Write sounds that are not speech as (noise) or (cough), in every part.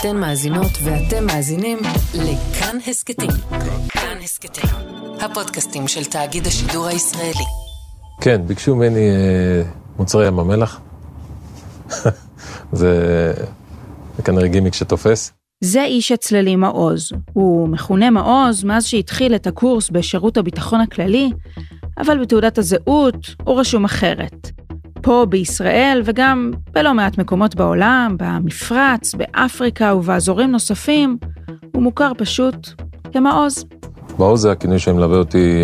אתן מאזינות ואתם מאזינים לכאן הסכתים. כאן הסכתים, הפודקאסטים של תאגיד השידור הישראלי. כן, ביקשו ממני אה, מוצרי ים המלח. (laughs) זה, זה כנראה גימיק שתופס. זה איש הצללים מעוז. הוא מכונה מעוז מאז שהתחיל את הקורס בשירות הביטחון הכללי, אבל בתעודת הזהות הוא רשום אחרת. פה בישראל וגם בלא מעט מקומות בעולם, במפרץ, באפריקה ובאזורים נוספים, הוא מוכר פשוט כמעוז. מעוז זה הכינוי שמלווה אותי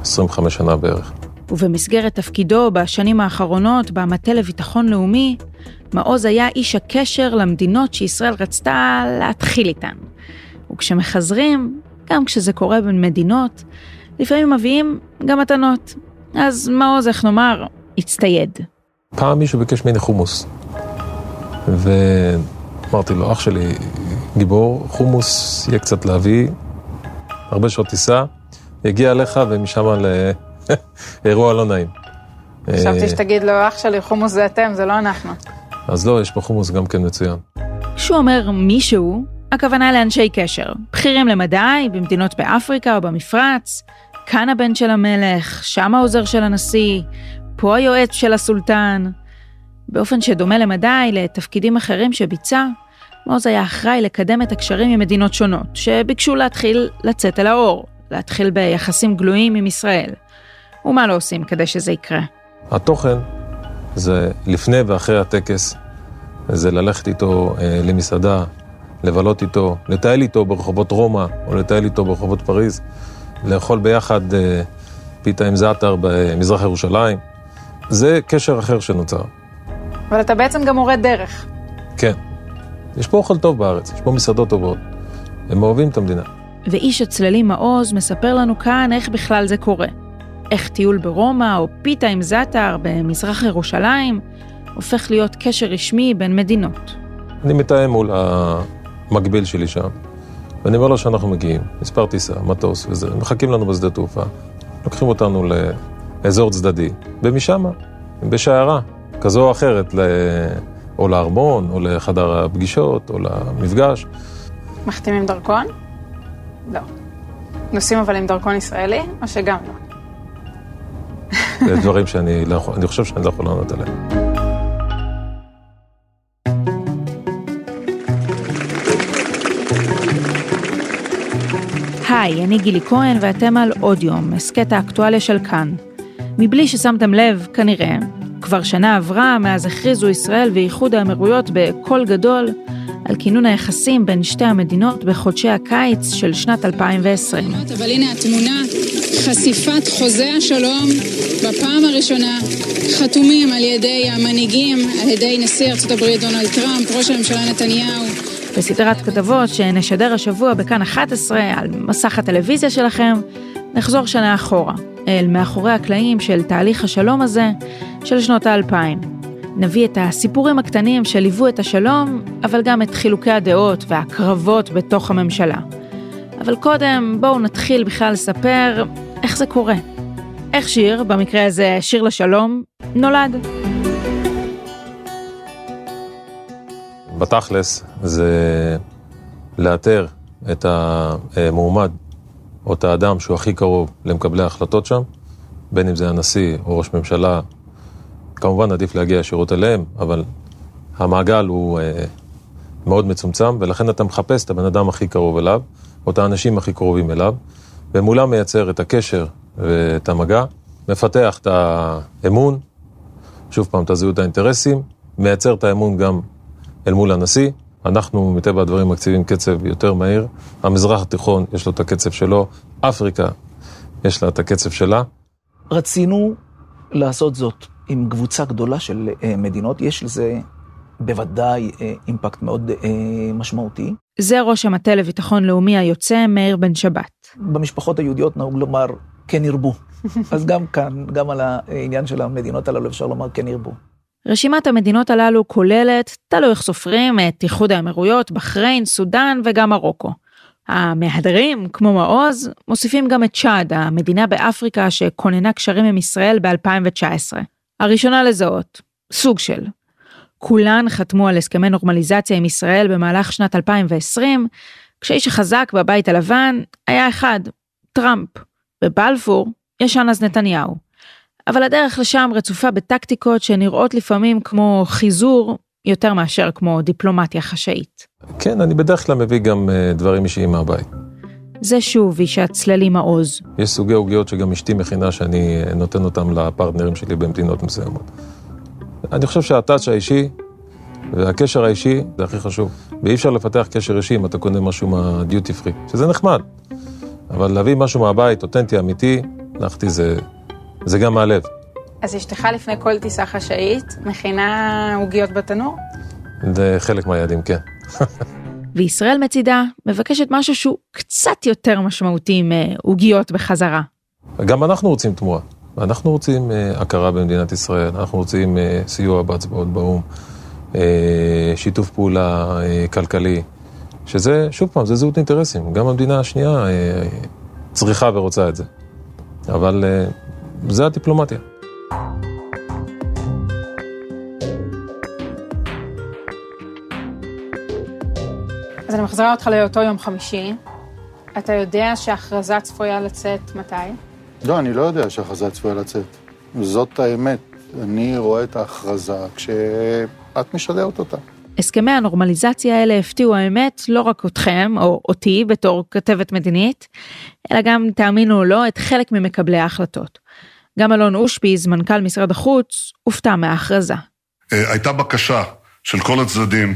25 אה, שנה בערך. ובמסגרת תפקידו בשנים האחרונות במטה לביטחון לאומי, מעוז היה איש הקשר למדינות שישראל רצתה להתחיל איתן. וכשמחזרים, גם כשזה קורה בין מדינות, לפעמים מביאים גם מתנות. אז מעוז, איך נאמר, הצטייד. פעם מישהו ביקש ממני חומוס, ואמרתי לו, אח שלי, גיבור, חומוס יהיה קצת להביא, הרבה שעות טיסה, יגיע אליך ומשם לאירוע (laughs) לא נעים. חשבתי אה, שתגיד לו, אח שלי, חומוס זה אתם, זה לא אנחנו. אז לא, יש פה חומוס גם כן מצוין. כשהוא אומר מישהו, הכוונה לאנשי קשר, בכירים למדי, במדינות באפריקה או במפרץ, כאן הבן של המלך, שם העוזר של הנשיא, פה היועץ של הסולטן. באופן שדומה למדי לתפקידים אחרים שביצע, מעוז היה אחראי לקדם את הקשרים עם מדינות שונות, שביקשו להתחיל לצאת אל האור, להתחיל ביחסים גלויים עם ישראל. ומה לא עושים כדי שזה יקרה? התוכן זה לפני ואחרי הטקס, זה ללכת איתו אה, למסעדה, לבלות איתו, לטייל איתו ברחובות רומא, או לטייל איתו ברחובות פריז, לאכול ביחד אה, פיתה עם זעתר במזרח ירושלים. זה קשר אחר שנוצר. אבל אתה בעצם גם מורה דרך. כן. יש פה אוכל טוב בארץ, יש פה מסעדות טובות. הם אוהבים את המדינה. ואיש הצללים מעוז מספר לנו כאן איך בכלל זה קורה. איך טיול ברומא או פיתה עם זאטר במזרח ירושלים הופך להיות קשר רשמי בין מדינות. אני מתאם מול המקביל שלי שם, ואני אומר לו שאנחנו מגיעים, מספר טיסה, מטוס וזה, מחכים לנו בשדה תעופה, לוקחים אותנו לאזור צדדי, ומשם, בשיירה, כזו או אחרת, או לארמון, או לחדר הפגישות, או למפגש. מחתימים דרכון? לא. נוסעים אבל עם דרכון ישראלי, או שגם לא? זה דברים שאני לא יכול, אני חושב שאני לא יכול לענות עליהם. היי, אני גילי כהן ואתם על עוד יום, הסכת האקטואליה של כאן. מבלי ששמתם לב, כנראה, כבר שנה עברה מאז הכריזו ישראל ואיחוד האמירויות בקול גדול על כינון היחסים בין שתי המדינות בחודשי הקיץ של שנת 2020. אבל הנה התמונה, חשיפת חוזה השלום בפעם הראשונה, חתומים על ידי המנהיגים, על ידי נשיא ארצות הברית דונלד טראמפ, ראש הממשלה נתניהו. בסדרת כתבות שנשדר השבוע בכאן 11 על מסך הטלוויזיה שלכם, נחזור שנה אחורה, אל מאחורי הקלעים של תהליך השלום הזה של שנות האלפיים. נביא את הסיפורים הקטנים שליוו את השלום, אבל גם את חילוקי הדעות והקרבות בתוך הממשלה. אבל קודם, בואו נתחיל בכלל לספר איך זה קורה. איך שיר, במקרה הזה שיר לשלום, נולד. בתכלס זה לאתר את המועמד או את האדם שהוא הכי קרוב למקבלי ההחלטות שם, בין אם זה הנשיא או ראש ממשלה כמובן עדיף להגיע ישירות אליהם, אבל המעגל הוא אה, מאוד מצומצם, ולכן אתה מחפש את הבן אדם הכי קרוב אליו, או את האנשים הכי קרובים אליו, ומולם מייצר את הקשר ואת המגע, מפתח את האמון, שוב פעם, את הזהות האינטרסים, מייצר את האמון גם אל מול הנשיא. אנחנו מטבע הדברים מקציבים קצב יותר מהיר. המזרח התיכון יש לו את הקצב שלו, אפריקה יש לה את הקצב שלה. רצינו לעשות זאת עם קבוצה גדולה של אה, מדינות, יש לזה בוודאי אה, אימפקט מאוד אה, משמעותי. זה ראש המטה לביטחון לאומי היוצא, מאיר בן שבת. במשפחות היהודיות נהוג לומר כן ירבו. (laughs) אז גם כאן, גם על העניין של המדינות הללו אפשר לומר כן ירבו. רשימת המדינות הללו כוללת, תלוי איך סופרים, את איחוד האמירויות, בחריין, סודאן וגם מרוקו. המהדרים, כמו מעוז, מוסיפים גם את צ'אד, המדינה באפריקה שכוננה קשרים עם ישראל ב-2019. הראשונה לזהות, סוג של. כולן חתמו על הסכמי נורמליזציה עם ישראל במהלך שנת 2020, כשאיש החזק בבית הלבן היה אחד, טראמפ. בבלפור ישן אז נתניהו. אבל הדרך לשם רצופה בטקטיקות שנראות לפעמים כמו חיזור, יותר מאשר כמו דיפלומטיה חשאית. כן, אני בדרך כלל מביא גם אה, דברים אישיים מהבית. זה שוב אישת צללי מעוז. יש סוגי עוגיות שגם אשתי מכינה שאני אה, נותן אותם לפרטנרים שלי במדינות מסוימות. אני חושב שהטאץ' האישי והקשר האישי זה הכי חשוב. ואי אפשר לפתח קשר אישי אם אתה קונה משהו מהדיוטי פרי, שזה נחמד. אבל להביא משהו מהבית, אותנטי, אמיתי, הלכתי זה, זה גם מהלב. אז אשתך לפני כל טיסה חשאית מכינה עוגיות בתנור? זה חלק מהיעדים, כן. (laughs) וישראל מצידה מבקשת משהו שהוא קצת יותר משמעותי מעוגיות בחזרה. גם אנחנו רוצים תמורה. אנחנו רוצים uh, הכרה במדינת ישראל, אנחנו רוצים uh, סיוע בהצבעות באו"ם, uh, שיתוף פעולה uh, כלכלי, שזה, שוב פעם, זה זהות אינטרסים. גם המדינה השנייה uh, צריכה ורוצה את זה. אבל uh, זה הדיפלומטיה. אז אני מחזירה אותך לאותו יום חמישי. אתה יודע שההכרזה צפויה לצאת מתי? לא, אני לא יודע שההכרזה צפויה לצאת. זאת האמת. אני רואה את ההכרזה כשאת משדרת אותה. הסכמי הנורמליזציה האלה הפתיעו האמת לא רק אתכם או אותי בתור כתבת מדינית, אלא גם, תאמינו או לא, את חלק ממקבלי ההחלטות. גם אלון אושפיז, מנכ"ל משרד החוץ, הופתע מההכרזה. אה, הייתה בקשה של כל הצדדים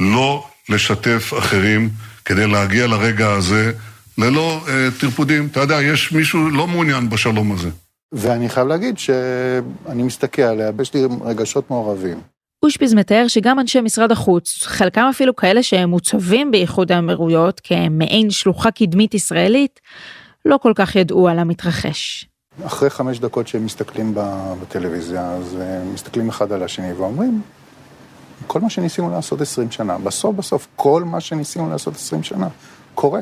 לא לשתף אחרים כדי להגיע לרגע הזה ללא אה, טרפודים. אתה יודע, יש מישהו לא מעוניין בשלום הזה. ואני חייב להגיד שאני מסתכל עליה, יש לי רגשות מעורבים. אושפיז מתאר שגם אנשי משרד החוץ, חלקם אפילו כאלה שהם מוצבים באיחוד האמירויות כמעין שלוחה קדמית ישראלית, לא כל כך ידעו על המתרחש. אחרי חמש דקות שהם מסתכלים בטלוויזיה, אז הם מסתכלים אחד על השני ואומרים, כל מה שניסינו לעשות עשרים שנה, בסוף בסוף כל מה שניסינו לעשות עשרים שנה, קורה.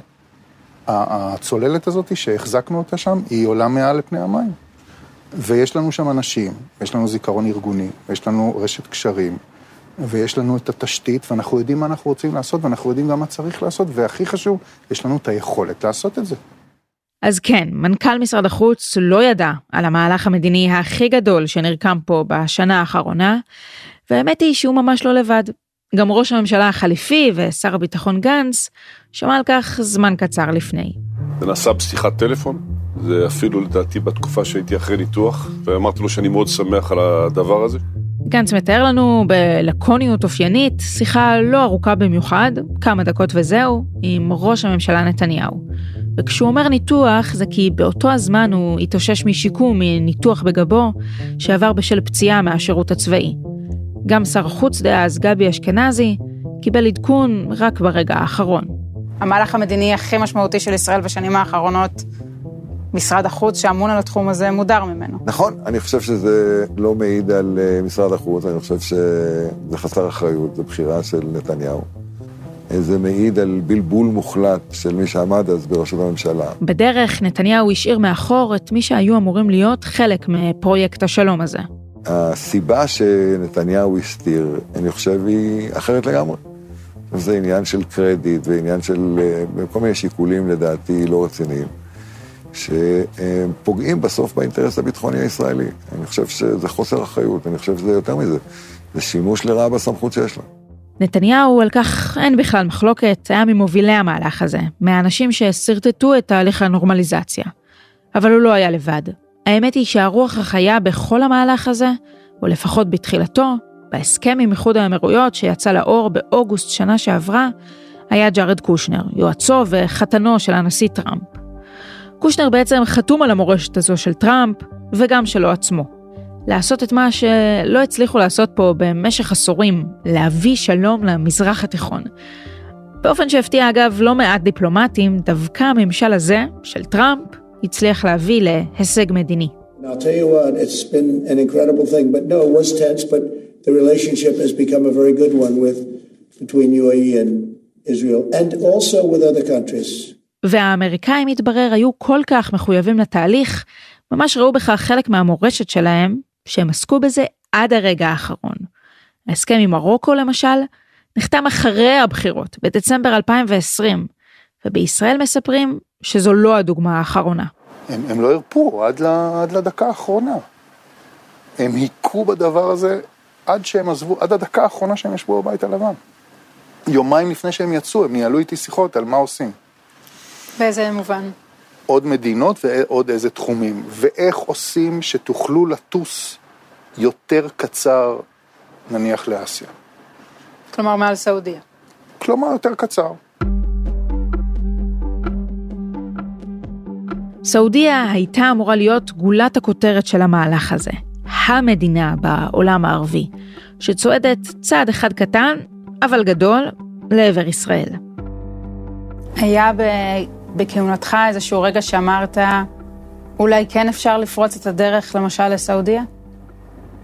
הצוללת הזאת שהחזקנו אותה שם, היא עולה מעל לפני המים. ויש לנו שם אנשים, יש לנו זיכרון ארגוני, יש לנו רשת קשרים, ויש לנו את התשתית, ואנחנו יודעים מה אנחנו רוצים לעשות, ואנחנו יודעים גם מה צריך לעשות, והכי חשוב, יש לנו את היכולת לעשות את זה. אז כן, מנכ"ל משרד החוץ לא ידע על המהלך המדיני הכי גדול שנרקם פה בשנה האחרונה, והאמת היא שהוא ממש לא לבד. גם ראש הממשלה החליפי ושר הביטחון גנץ שמע על כך זמן קצר לפני. זה נעשה בשיחת טלפון, זה אפילו לדעתי בתקופה שהייתי אחרי ניתוח, ואמרתי לו שאני מאוד שמח על הדבר הזה. גנץ מתאר לנו בלקוניות אופיינית שיחה לא ארוכה במיוחד, כמה דקות וזהו, עם ראש הממשלה נתניהו. וכשהוא אומר ניתוח זה כי באותו הזמן הוא התאושש משיקום מניתוח בגבו שעבר בשל פציעה מהשירות הצבאי. גם שר החוץ דאז, גבי אשכנזי, קיבל עדכון רק ברגע האחרון. המהלך המדיני הכי משמעותי של ישראל בשנים האחרונות, משרד החוץ שאמון על התחום הזה מודר ממנו. נכון, אני חושב שזה לא מעיד על אה, משרד החוץ, אני חושב שזה חסר אחריות, זו בחירה של נתניהו. זה מעיד על בלבול מוחלט של מי שעמד אז בראשות הממשלה. בדרך נתניהו השאיר מאחור את מי שהיו אמורים להיות חלק מפרויקט השלום הזה. הסיבה שנתניהו הסתיר, אני חושב, היא אחרת לגמרי. זה עניין של קרדיט ועניין של אה, כל מיני שיקולים לדעתי לא רציניים, שפוגעים בסוף באינטרס הביטחוני הישראלי. אני חושב שזה חוסר אחריות, אני חושב שזה יותר מזה, זה שימוש לרעה בסמכות שיש לה. נתניהו, על כך אין בכלל מחלוקת, היה ממובילי המהלך הזה, מהאנשים ששרטטו את תהליך הנורמליזציה. אבל הוא לא היה לבד. האמת היא שהרוח החיה בכל המהלך הזה, או לפחות בתחילתו, בהסכם עם איחוד האמירויות שיצא לאור באוגוסט שנה שעברה, היה ג'ארד קושנר, יועצו וחתנו של הנשיא טראמפ. קושנר בעצם חתום על המורשת הזו של טראמפ, וגם שלו עצמו. לעשות את מה שלא הצליחו לעשות פה במשך עשורים, להביא שלום למזרח התיכון. באופן שהפתיע אגב לא מעט דיפלומטים, דווקא הממשל הזה, של טראמפ, הצליח להביא להישג מדיני. והאמריקאים, התברר, היו כל כך מחויבים לתהליך, ממש ראו בכך חלק מהמורשת שלהם, שהם עסקו בזה עד הרגע האחרון. ההסכם עם מרוקו למשל, נחתם אחרי הבחירות, בדצמבר 2020, ובישראל מספרים שזו לא הדוגמה האחרונה. הם, הם לא הרפו עד, ל, עד לדקה האחרונה. הם היכו בדבר הזה עד שהם עזבו, עד הדקה האחרונה שהם ישבו בבית הלבן. יומיים לפני שהם יצאו, הם ניהלו איתי שיחות על מה עושים. באיזה מובן? עוד מדינות ועוד איזה תחומים, ואיך עושים שתוכלו לטוס יותר קצר, נניח לאסיה. כלומר, מעל סעודיה. כלומר, יותר קצר. סעודיה הייתה אמורה להיות גולת הכותרת של המהלך הזה. המדינה בעולם הערבי, שצועדת צעד אחד קטן, אבל גדול, לעבר ישראל. היה ב... בכהונתך איזשהו רגע שאמרת, אולי כן אפשר לפרוץ את הדרך למשל לסעודיה?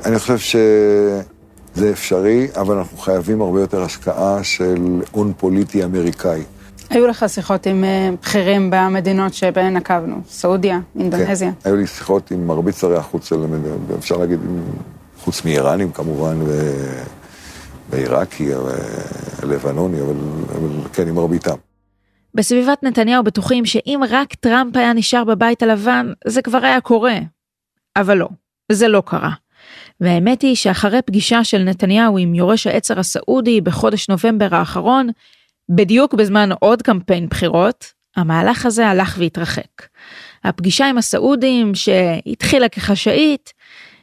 אני חושב שזה אפשרי, אבל אנחנו חייבים הרבה יותר השקעה של הון פוליטי אמריקאי. היו לך שיחות עם אה, בכירים במדינות שבהן נקבנו, סעודיה, אינדונזיה. כן, היו לי שיחות עם מרבית שרי החוץ של המדינות, אפשר להגיד, חוץ מאיראנים כמובן, ו... ועיראקי, ולבנוני, אבל, אבל כן, עם מרביתם. בסביבת נתניהו בטוחים שאם רק טראמפ היה נשאר בבית הלבן, זה כבר היה קורה. אבל לא, זה לא קרה. והאמת היא שאחרי פגישה של נתניהו עם יורש העצר הסעודי בחודש נובמבר האחרון, בדיוק בזמן עוד קמפיין בחירות, המהלך הזה הלך והתרחק. הפגישה עם הסעודים, שהתחילה כחשאית,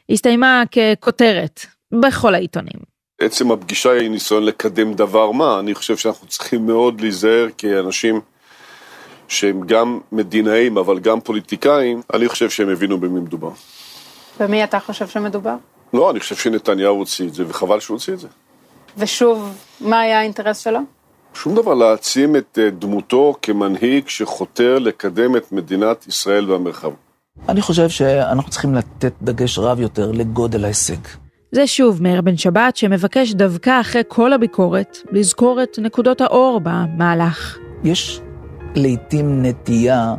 הסתיימה ככותרת בכל העיתונים. עצם הפגישה היא ניסיון לקדם דבר מה, אני חושב שאנחנו צריכים מאוד להיזהר כאנשים שהם גם מדינאים אבל גם פוליטיקאים, אני חושב שהם הבינו במי מדובר. במי אתה חושב שמדובר? לא, אני חושב שנתניהו הוציא את זה, וחבל שהוא הוציא את זה. ושוב, מה היה האינטרס שלו? שום דבר, להעצים את אה, דמותו כמנהיג שחותר לקדם את מדינת ישראל במרחב. אני חושב שאנחנו צריכים לתת דגש רב יותר לגודל ההישג. זה שוב מאיר בן שבת שמבקש דווקא אחרי כל הביקורת לזכור את נקודות האור במהלך. יש לעתים נטייה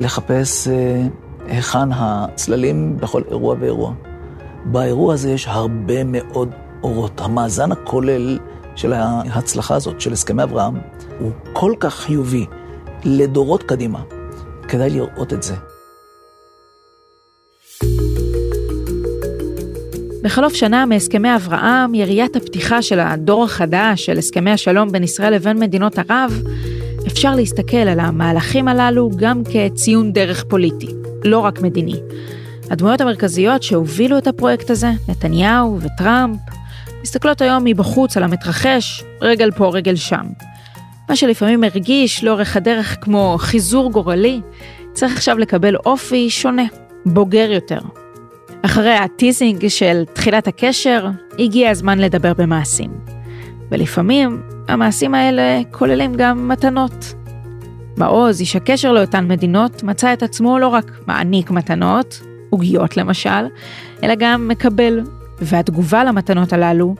לחפש אה, היכן הצללים בכל אירוע ואירוע. באירוע הזה יש הרבה מאוד אורות. המאזן הכולל של ההצלחה הזאת, של הסכמי אברהם, הוא כל כך חיובי לדורות קדימה. כדאי לראות את זה. בחלוף שנה מהסכמי אברהם, יריית הפתיחה של הדור החדש של הסכמי השלום בין ישראל לבין מדינות ערב, אפשר להסתכל על המהלכים הללו גם כציון דרך פוליטי, לא רק מדיני. הדמויות המרכזיות שהובילו את הפרויקט הזה, נתניהו וטראמפ, מסתכלות היום מבחוץ על המתרחש, רגל פה רגל שם. מה שלפעמים הרגיש לאורך הדרך כמו חיזור גורלי, צריך עכשיו לקבל אופי שונה, בוגר יותר, אחרי הטיזינג של תחילת הקשר, הגיע הזמן לדבר במעשים. ולפעמים, המעשים האלה כוללים גם מתנות. מעוז, איש הקשר לאותן מדינות, מצא את עצמו לא רק מעניק מתנות, עוגיות למשל, אלא גם מקבל. והתגובה למתנות הללו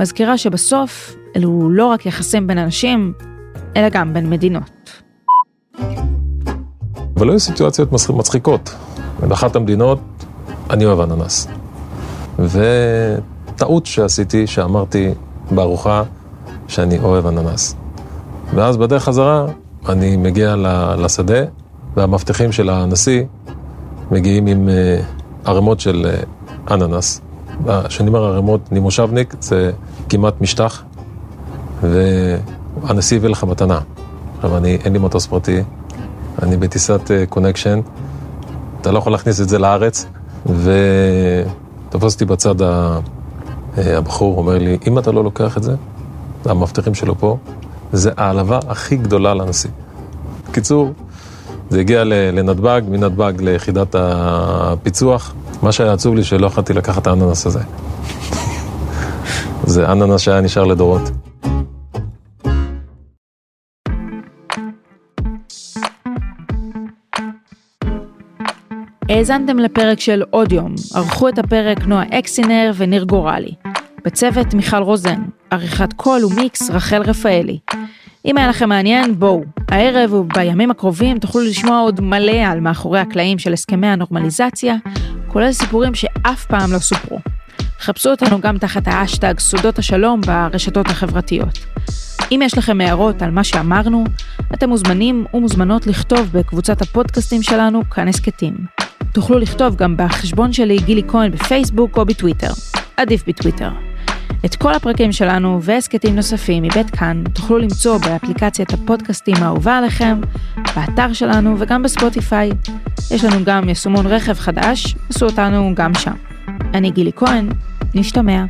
מזכירה שבסוף אלו לא רק יחסים בין אנשים, אלא גם בין מדינות. אבל היו סיטואציות מצחיקות. באחת המדינות אני אוהב אננס. וטעות שעשיתי, שאמרתי בארוחה שאני אוהב אננס. ואז בדרך חזרה אני מגיע לשדה, והמאבטחים של הנשיא מגיעים עם אה, ערימות של אה, אננס. כשאני אומר ערימות, אני מושבניק, זה כמעט משטח, והנשיא הביא לך מתנה. עכשיו, אני, אין לי מטוס פרטי, אני בטיסת קונקשן, אה, אתה לא יכול להכניס את זה לארץ, ותפס אותי בצד. אה, הבחור, אומר לי, אם אתה לא לוקח את זה, המאבטחים שלו פה, זה העלבה הכי גדולה לנשיא. בקיצור, זה הגיע לנתב"ג, מנתב"ג ליחידת הפיצוח. מה שהיה עצוב לי שלא יכולתי לקחת את האננס הזה. זה אננס שהיה נשאר לדורות. האזנתם לפרק של עוד יום, ערכו את הפרק נועה אקסינר וניר גורלי. בצוות מיכל רוזן, עריכת קול ומיקס רחל רפאלי. אם היה לכם מעניין, בואו. הערב ובימים הקרובים תוכלו לשמוע עוד מלא על מאחורי הקלעים של הסכמי הנורמליזציה, כולל סיפורים שאף פעם לא סופרו. חפשו אותנו גם תחת האשטג סודות השלום ברשתות החברתיות. אם יש לכם הערות על מה שאמרנו, אתם מוזמנים ומוזמנות לכתוב בקבוצת הפודקאסטים שלנו כאן הסכתים. תוכלו לכתוב גם בחשבון שלי גילי כהן בפייסבוק או בטוויטר. עדיף בטוויטר. את כל הפרקים שלנו והסכתים נוספים מבית כאן תוכלו למצוא באפליקציית הפודקאסטים האהובה עליכם, באתר שלנו וגם בספוטיפיי. יש לנו גם יישומון רכב חדש, עשו אותנו גם שם. אני גילי כהן, נשתמע.